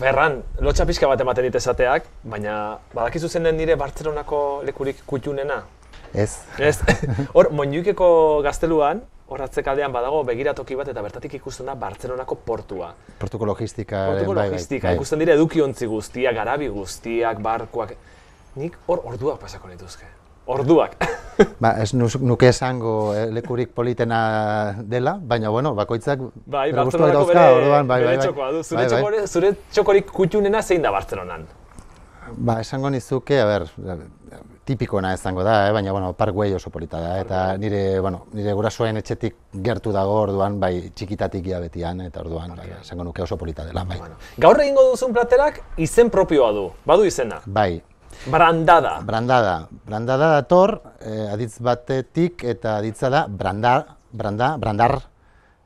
Ferran, lotxa pixka bat ematen dit esateak, baina badakizu zen den nire Bartzelonako lekurik kutxunena? Ez. Ez, hor, Moñuikeko gazteluan, hor atzekaldean badago begiratoki bat eta bertatik ikusten da Bartzelonako portua. Portuko logistika. Portuko bai, bai, logistika, bai. ikusten dira edukiontzi guztiak, garabi guztiak, barkuak. Nik hor orduak pasako nituzke. Orduak. Ba, ez nuke esango eh, lekurik politena dela, baina bueno, bakoitzak bai, gustuak dauzka, orduan, bai, bai, bai. txokoa du. Zure, Bai, bai. txokore- zure txokorik kutxunena zein da Bartzelonan? Ba, esango nizuke, a ber, tipikoena izango da, eh? baina bueno, Parkway oso polita da, eta nire, bueno, nire gurasoen etxetik gertu dago orduan, bai, txikitatik ia betian, eta orduan, bai, esango nuke oso polita dela, bai. Gaur egingo duzun platerak izen propioa du, badu izena. Bai, Brandada. brandada. Brandada dator, eh, aditz batetik, eta aditza da, brandar, branda, brandar,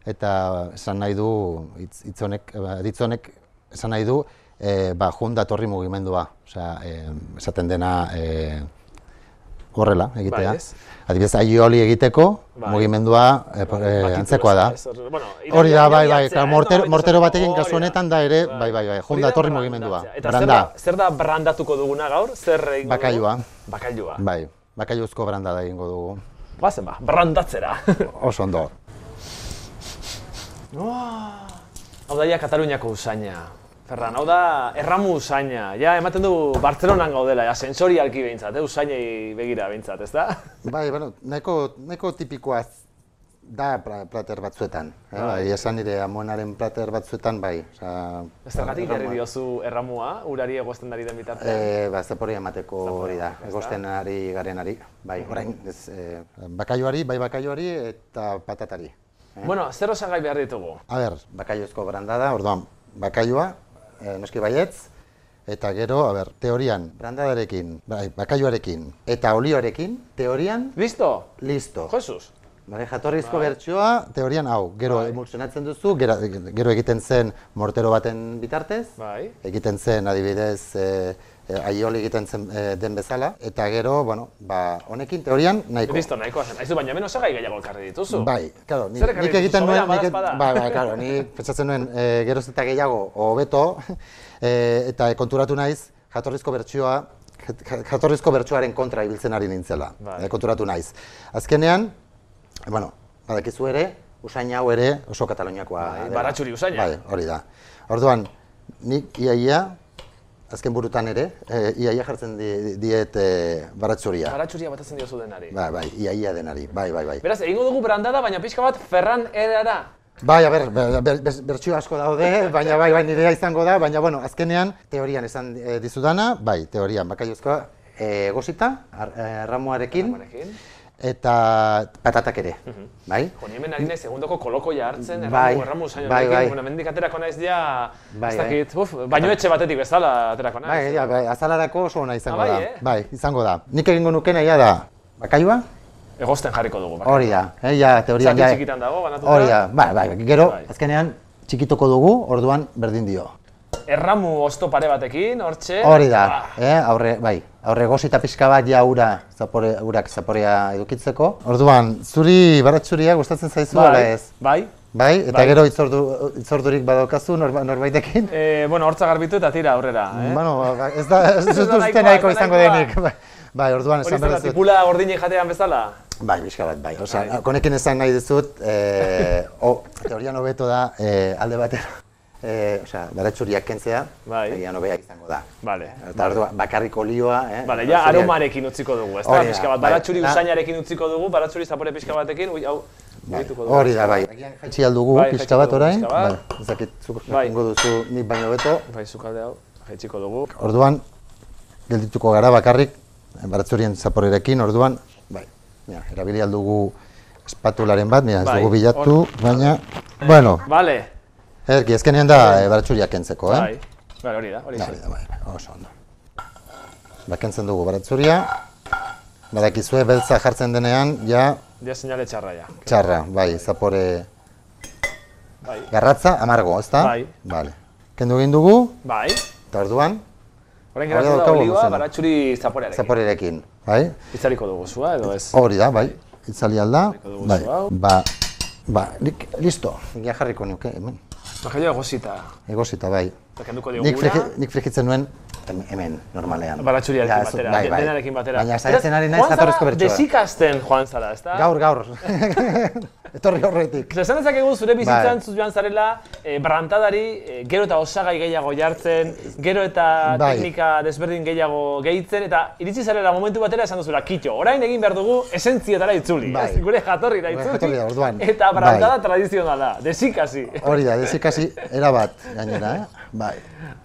eta esan nahi du, hitz, honek, eh, aditz honek, esan nahi du, eh, ba, jun datorri mugimendua, osea, eh, esaten dena, eh, horrela egitea. Bai, ez? Adibidez, aioli egiteko Bai. mugimendua eh, po- eh, antzekoa da. Bueno, Hori da, bai, bai, eh, mortero, mortero batekin kasu honetan da ere, bai, bai, bai, da datorri brandatzea. mugimendua. Eta Branda, da, zer da brandatuko duguna gaur? Zer egingo? Bakailua. Bakailua. bai, bakailuzko brandada egingo dugu. Bazen ba, brandatzera. Oso ondo. hau da Kataluniako usaina. Ferran, hau da erramu usaina. Ja, ematen du Bartzelonan gaudela, ja, sensorialki behintzat, eh? usainei begira behintzat, ez da? Bai, bueno, nahiko, nahiko tipikoa da pra- plater batzuetan. Eh? Bai, esan nire amonaren plater batzuetan, bai. Osea, Zergatik jarri diozu erramua, urari egosten ari den bitartean? E, ba, zaporia emateko hori da, ez da? egosten ari garenari. Bai, orain, ez, e, bakaioari, bai bakaioari eta patatari. Bueno, zer osagai behar ditugu? A ber, bakaioezko brandada, orduan, bakaioa, e, noski baietz, eta gero, a ber, teorian, brandadarekin, bai, bakaioarekin, eta olioarekin, teorian, Listo? listo. Jesus. Bale, jatorrizko bertsioa, teorian hau, gero emulsionatzen duzu, gero, gero egiten zen mortero baten bitartez, Bai. egiten zen adibidez e, e, aioli egiten zen e, den bezala, eta gero, bueno, ba, honekin teorian nahiko. Listo, nahikoa zen. Aizu, baina hemen osagai gehiago ekarri dituzu. Bai, claro, ni, nik egiten nuen, nik, bai, bai, claro, ni pentsatzen nuen e, geroz eta gehiago hobeto, e, eta konturatu naiz jatorrizko bertsioa, jat- jatorrizko bertsoaren kontra ibiltzen ari nintzela, Bai. e, konturatu naiz. Azkenean, bueno, badakizu ere, usain hau ere oso Kataluniakoa Bai, baratxuri usaina. Bai, hori da. Orduan, nik iaia, azken burutan ere, e, iaia jartzen di, diet e, baratzuria. Baratxuria batatzen diozu denari. Bai, bai, iaia denari, bai, bai, bai. Beraz, egingo dugu brandada, baina pixka bat Ferran erara. Bai, a ber, ber, ber, ber- bertsio asko daude, baina bai, bai, nirea izango da, baina bueno, azkenean teorian esan e, dizudana, bai, teorian bakaiozkoa e, egosita, ar, e, ramuarekin, Honekin. Eta patatak ere, bai? Jo, hemen ari naiz segundoko kolokoia hartzen, Bai, erramu, erramu bai, bai. Bueno, mendik aterako naiz ja, Bai, ez bai. dakit, uf, baino etxe batetik bezala aterako naiz. Bai, ja, bai, azalarako oso ona izango Ah, bai, da. eh? Bai, izango da. Nik egingo nuke naia da, bakailua, Egosten jarriko dugu. bak. hori da, eh, ja, teorian, Zati ja, txikitan dago, banatuta. hori da, bai, bai, gero, Bai. azkenean, txikituko dugu, orduan berdin dio. Erramu osto pare batekin, hortxe. Hori da, Ah, eh, aurre, bai, aurre gozita pixka bat ja ura, zapore, urak zaporea edukitzeko. Orduan, zuri baratzuria gustatzen zaizu, ala bai, ez? bai. Bai, eta Bai. gero itzordu, itzordurik badaukazu norba, norbaitekin? Eh, bueno, hortza garbitu eta tira aurrera, eh? Bueno, ba, ez da, ez dut uste nahiko izango denik. Bai, bai, orduan esan behar dizut. tipula gordine jatean bezala? Bai, pixka bat, bai. Osea, Bai. konekin esan nahi dizut, eh, o, teorian hobeto da eh, alde batera. Eh, osea, baratzuriak kentzea, Bai. egian hobea izango da. Vale. Eta orduan, bakarrik olioa, eh? Vale, ja baratxuriak- aromarekin utziko dugu, ez da? Pixka bat, bai. baratxuri Da- usainarekin utziko dugu, baratxuri zapore pixka batekin, ui, hau, Bai. Hori da, bai. Agian jaitsi aldugu, Bai, pixka bat orain. Bai, ez dakit, zuk Bai. duzu nik baino beto. Bai, zukalde hau, jaitsiko dugu. Orduan, geldituko gara bakarrik, baratzurien zaporerekin, orduan, bai, mira, erabili aldugu espatularen bat, mira, ez Bai, dugu bilatu, hor- baina, bueno, Vale. Erki, ezkenean da e, baratzuriak kentzeko, eh? Bai. Bai, hori da, hori Da, da. hori da, bai, bai, oso ondo. Ba, kentzen dugu baratzuria, badakizue beltza jartzen denean, ja, Dia seinale txarra ja. txarra, bai, zapore Bai. garratza, amargo, ezta? Bai. Vale. Kendu egin dugu, Bai. eta orduan, Hori geratu da olioa, baratxuri zaporearekin. zaporerekin, bai? Itzaliko dugu zua, edo ez? Hori da, bai, itzali alda, bai, ba, ba, listo, ja jarriko nuke, hemen, Bajailo egosita. egosita, bai. Eta kenduko dio Nik, friki, nik frikitzen nuen hem- hemen, normalean. Baratxuriarekin Ja, zu- batera, bai, bai. denarekin batera. Baina saiatzen ari naiz Joan zara jatorrizko bertsoa. Desikasten joan zara, ezta? Gaur, gaur. Etorri horretik. Osa, esan dezakegu zure bizitzan Bai. zu joan zarela, e, brantadari e, gero eta osagai gehiago jartzen, gero eta Bai. teknika desberdin gehiago gehitzen, eta iritsi zarela momentu batera esan duzula, kitxo, orain egin behar dugu esentzietara itzuli, Bai. ez? gure jatorrira itzuli, jatorrira, orduan. eta brantada Bai. tradizionala, desikasi. Hori da, dezikasi erabat gainera, eh? Bai.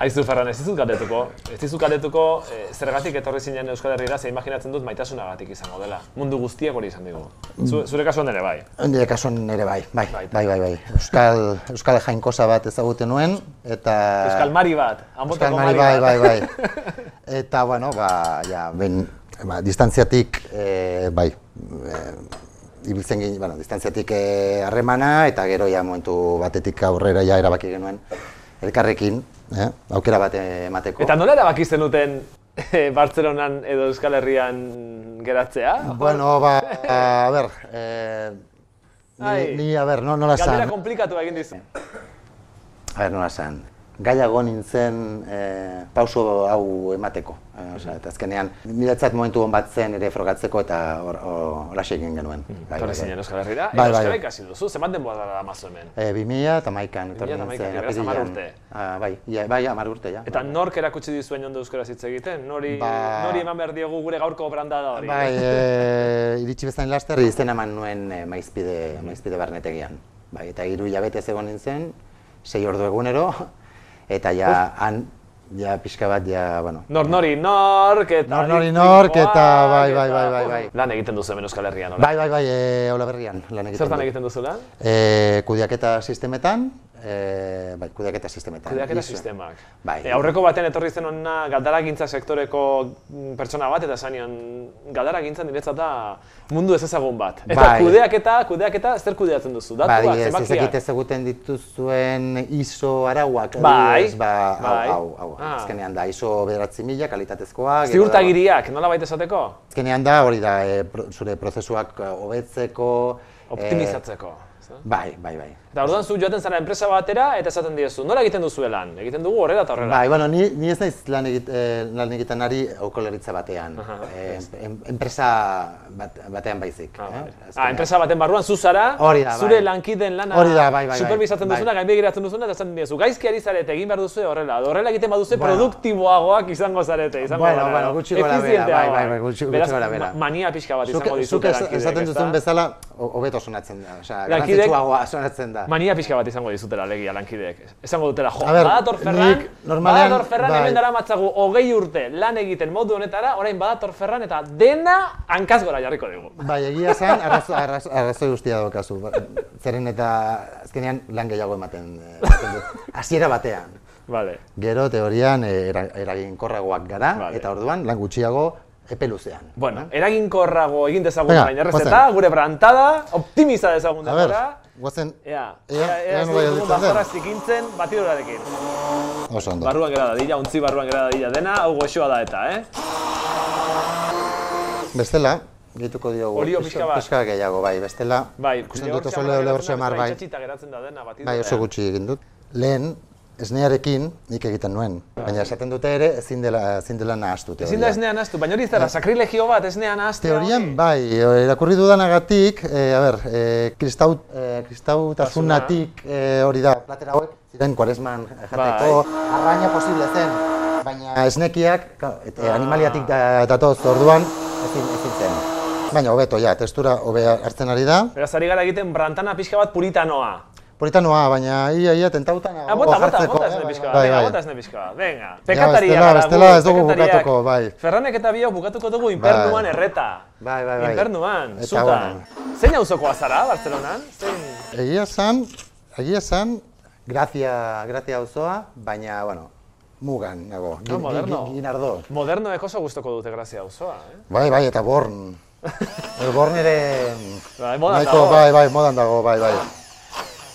Aizu Ferran, ez dizut galdetuko, ez dizut galdetuko e, zergatik etorri zinen Euskal Herriera, ze imaginatzen dut maitasunagatik izango dela. Mundu guztiak hori izan digu. Zu, zure kasuan ere bai. Nire kasuan ere bai, bai, bai, bai, bai. Euskal, Euskal jainkosa bat ezaguten nuen, eta... Euskal Mari bat, Euskal Anbotako Mari, Mari bai, bat. bai, bai. Eta, bueno, ba, ja, ben, ba, distantziatik, e, bai, e, ibiltzen ginen, bueno, distantziatik eh, harremana, eta gero ja momentu batetik aurrera ja erabaki genuen elkarrekin, eh, aukera bat emateko. Eta nola erabaki zenuten eh, Bartzelonan edo Euskal Herrian geratzea? Bueno, ba, a ber, eh, Ai. ni, ni, a ber, no, nola Galdera zan, komplikatu egin dizu. a ber, nola zan, gaiago nintzen eh, pauso hau emateko. Eh, osea, eta azkenean, niretzat momentu hon bat zen ere frogatzeko eta hor- hor- holaxe egin genuen. Bai, Torri bai, bai. zinen Euskal Herriera, Bai, bai, Euskara bai. ikasi duzu, zenbat denbora da mazu hemen? E, 2000 eta maikan, 2000 eta hamar urte. Ah, bai, ia, bai, hamar urte, ja. Eta nork erakutsi dizuen ondo euskaraz hitz egiten? Nori, Ba- nori eman behar diogu gure gaurko brandada hori? Bai, e, iritsi bezain laster, izena eman nuen e, maizpide, maizpide barnetegian. Bai, eta hiru hilabete egon nintzen, sei ordu egunero, eta ja, han, ja pixka bat, ja, bueno, Nor nori nork eta... Nor nori distrikoak nork eta bai, bai, bai, bai, bai. Lan egiten duzu hemen Euskal Herrian, hola? bai, bai, bai, e, hola berrian, lan egiten Zertan egiten duzu lan? E, kudeaketa sistemetan, e, bai, kudeaketa sistemetan. Kudeaketa ISO. sistemak. Bai. E, aurreko batean etorri zen hona galdaragintza sektoreko mm, pertsona bat eta zanion galdaragintza niretzat da mundu ez ezagun bat. Eta Bai. kudeaketa, kudeaketa zer kudeatzen duzu? Ba, Datuak, adibidez, zenbakiak? ezakit ezaguten dituzuen ISO arauak, Bai, adibidez, ba, bai. hau, hau, hau. Ah. Azkenean da ISO bederatzi mila, kalitatezkoa. Ziurtagiriak, nola baita esateko? Azkenean da, hori da, e, zure prozesuak eh, hobetzeko. Optimizatzeko. Ezta? bai, bai, bai. Eta orduan zu joaten zara enpresa batera eta esaten diezu, nola egiten duzu lan? Egiten dugu horrela eta horrela. Bai, bueno, ni, ni ez naiz lan, egit, eh, lan egiten ari aukoleritza batean. Aha, Eh, em- enpresa bat, batean baizik. Ah, eh? bai. Ah, enpresa baten barruan zu zara, Hori da, zure bai. lankideen lana Hori da, bai, bai, bai. superbisatzen Bai. duzuna, gainbegiratzen duzuna, eta esaten diezu, gaizki ari zarete, egin behar duzu horrela, horrela egiten baduzu Bueno. produktiboagoak izango zarete, izango Bueno, gara, bueno, gutxi gora bera, bai, bai, bai, gutxi- gutxi gora bera. ma- mania pixka bat Zuk, izango zuk dizute lankideek, esaten duzun bezala, ho- hobeto sonatzen da. Lankidek- garrantzitsuagoa sonatzen da. Mania pixka bat izango dizutela legia lankideek. Esango dutela, jo, ber, badator Ferran, normalean, badator Ferran bai. hemen dara matzagu hogei urte lan egiten modu honetara, orain badator Ferran eta dena hankaz gora jarriko dugu. Bai, egia zen, arrazo, arrazo, arrazoi guztia daukazu. Zeren eta azkenean lan gehiago ematen. Hasiera batean. Vale. Gero teorian eh, era, eraginkorragoak gara, Vale. eta orduan lan gutxiago epe luzean. Bueno, eraginkorrago egin dezagun baina errezeta, gure brantada, optimiza dezagun A ber, denbora. guazen, Ea, Ea, ea, ea ea, zikintzen batidorarekin. oso ondo. Barruan gera dadila, untzi barruan gera dadila dena, hau goxoa da eta, eh? Bestela, gehituko diogu. Olio pixka bat. Pixka gehiago, bai, bestela. Bai, ikusten dut oso lehor lehor xamar, bai. Itxatxita geratzen da dena batidorean. Bai, oso gutxi egin dut. Lehen, esnearekin nik egiten nuen. Baina esaten dute ere, ezin dela, ezin dela nahastu teoria. Ezin da esnean astu, baina hori ez dara, sakrilegio bat esnean astea. Teorian, bai, e, irakurri dudanagatik, e, a ber, e, kristau, e, kristautasunatik e, hori da, platera hauek, ziren kuaresman jateko, arraina posible zen, baina esnekiak, et, animaliatik da, datoz orduan, ezin, ezin zen. Baina hobeto, ja, testura hobea hartzen ari da. Beraz, ari gara egiten brantana pixka bat puritanoa. Puritanoa, baina ia, ia, tentautan Ah, bota, bota, bota eh, esne bai, bai, bai. bota esne pixka bat, venga. Pekataria bestela- gara, bestela gu, ez dugu bukatuko, bai. Ferranek eta biok bukatuko dugu infernuan Bai. erreta. Bai, bai, bai. Infernuan, Eta zutan. bueno. Zein auzokoa zara, Bartzelonan? Zein... Egia esan, egia esan, grazia, grazia auzoa, baina, bueno, mugan nago. No, moderno. Gin, ginardo. Modernoek oso gustoko dute grazia auzoa, eh? Bai, bai, eta born. El born ere... Bai, modan dago. bai, bai, modan dago, bai, bai.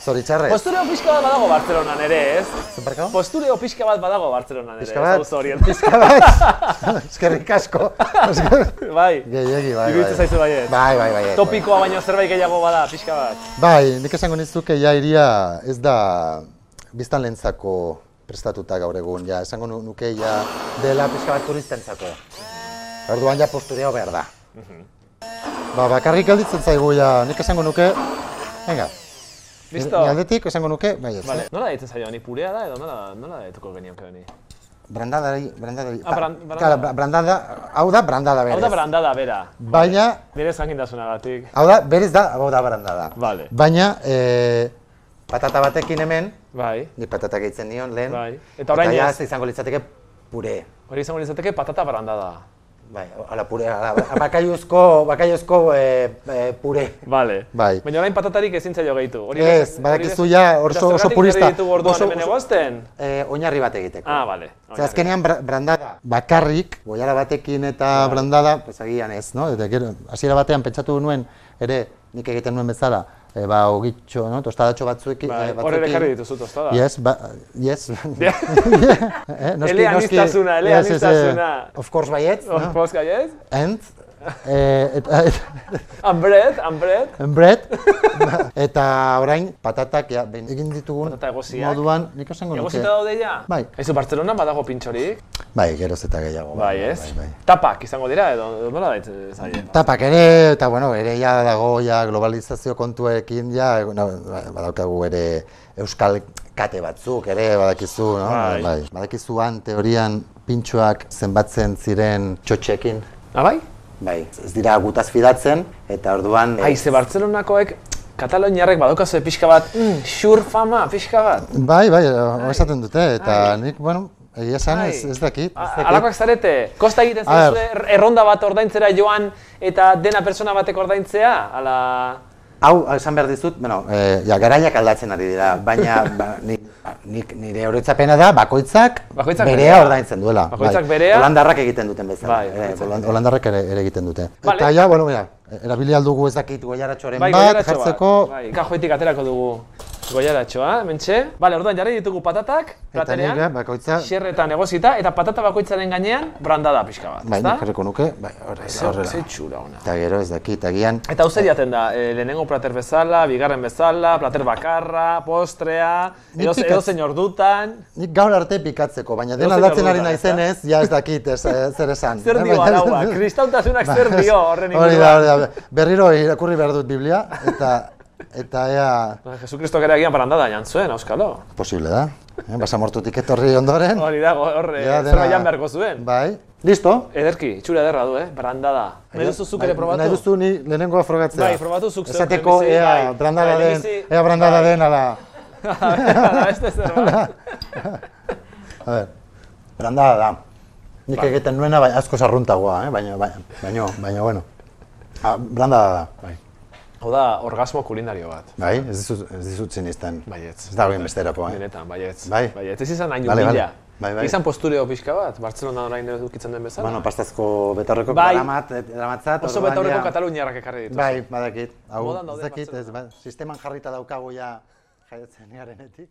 Zoritxarrez. Postureo pixka bat badago Bartzelonan ere, ez? Zerbarkau? Postureo pixka bat badago Bartzelonan ere, Pixka bat? horien. Pizka bat. Eskerrik asko. bai, Gehiegi, bai, bai. zaizu baiet. Bai, bai, bai. Topikoa baino zerbait gehiago bada, pixka bat. Bai, nik esango nizuke ja iria ez da biztanlentzako prestatuta gaur egun, ja, esango nu- nuke ja dela pixka bat turistentzako. Orduan ja postureo behar da. Ba, bakarrik gelditzen zaigu ja, nik esango nuke, venga, Listo. ni aldetik esango nuke, bai ez. Vale. Nola ditzen zaio, ni purea da edo nola, nola dituko genioke honi? Brandadari, brandadari. Ah, bran- brandada. Claro, bra- brandada, hau da brandada berez. Hau da brandada bera. Baina, Nire zangintasunagatik. hau da, berez da, hau da brandada. Vale. Baina, e, patata batekin hemen, Bai. ni patata gehitzen nion lehen. Bai. Eta orain ja ez. izango litzateke pure. Hori izango litzateke patata brandada. Bai, ala pure, ala, bakaiozko, bakaiozko e, e, pure. Vale. Bai. Baina orain patatarik ezin zaio gehitu. Hori Ez, badakizu bez- ja Eta oso, oso zergatik purista. jarri ditugu orduan Oso- oso-? E, oinarri bat egiteko. Ah, vale. Ze azkenean bra- brandada bakarrik, goiara batekin eta brandada, pues agian ez, no? Eta gero, hasiera batean pentsatu nuen, ere, nik egiten nuen bezala, e, ba, ogitxo, no? Tostadatxo batzuekin, Bai, eh, hor batzuekin. ere jarri dituzu tostada. Yes, ba, yes. eh, Eleaniztasuna, Yes, yes, eh, of course baietz, Oh, no? Poska, yes? And, eh, eta, bread. and bread, eta orain patatak, ja, behin egin ditugun Patata egosiak. moduan, nik esango nuke. Egosita daude ja? Bai. Aizu, Bartzelonan badago pintxorik? Bai, geroz eta gehiago. Bai, ez? Bai, bai. Tapak izango dira edo, nola daitzen zaie? Tapak ere, eta bueno, ere ja dago ja globalizazio kontuekin ja, no, badaukagu ere euskal kate batzuk ere badakizu, no? Bai. Badakizu han teorian pintxoak zenbatzen ziren txotxekin. Ah, bai? Bai, ez dira gutaz fidatzen, eta orduan... eh, Ai, ze Bartzelonakoek, Kataloniarrek badaukazue pixka bat, mm, xur fama, pixka bat. Bai, bai, hori esaten dute, eta Ai. nik, bueno, egia esan ez, ez dakit. ez dakit. Alakoak zarete, kosta egiten zaizue erronda bat ordaintzera joan eta dena pertsona batek ordaintzea, ala... Hau, esan behar dizut, bueno, e, ja, garaiak aldatzen ari dira, baina ba, nik, nik, nire oroitzapena da bakoitzak, Bakoitzak berea ordaintzen duela. Bakoitzak bai. berea. Holandarrak egiten duten bezala. Bai, holan- holandarrak ere, ere egiten dute. Vale. Eta ja, bueno, mira, erabili aldugu ez dakit goiaratxoren Bai, bat, jartzeko. Bai, kajoetik aterako dugu goiaratxoa, mentxe. Bale, orduan jarri ditugu patatak, platerean, bakoitza, xerretan egosita, eta patata bakoitzaren gainean brandada pixka bat, bai, ezta? nik jarriko nuke, bai, horrela, horrela. Ze txura ona. Eta gero ez dakit, agian, Eta zer jaten da, e, lehenengo plater bezala, bigarren bezala, plater bakarra, postrea, edo, edo zein ordutan. nik gaur arte pikatzeko, baina dena aldatzen ari naizenez, ja ez dakit ez, eh, zer esan. Zer dio araua, kristautasunak zer dio horren inguruan. Da, da, berriro irakurri behar dut Biblia, eta, eta ea, Ba, Jesukristok ere agian brandada jan zuen, auskalo. posible da. Eh, basamortutik etorri ondoren. Hori da, hor, e, Ja, zerbait dena- jan beharko zuen. Bai. Listo. Ederki, itxura ederra du, eh? Brandada. Nahi duzu zuk ere probatu? Nahi duzu ni lehenengoa frogatzea. Bai, probatu zuk Esateko lehenbizi, ea bai. brandada Bai, den, ea brandada bai. den, ala. Ala, zerbait. A ver, brandada da. Nik egiten nuena, bai, asko sarruntagoa, eh? baina, baina, baina, baina, bueno. Ah, brandada da, bai. Hau da, orgasmo kulinario bat. Bai, ez dizut, ez dizut zinisten. Baietz. Ez da bien besterako, eh? Benetan, baietz. Bai. Baietz, ez izan hain bale. humila. Bai, bai. Izan postureo pixka bat, Bartzelona orain edukitzen den bezala. Bueno, pastazko betorreko Bai. daramat, daramatzat. Oso orduan betaurreko ja- kataluniarrak ekarri dituz. Bai, badakit. Hau, ez dakit, ez, ba, sisteman jarrita daukagu ja jaiotzen garenetik.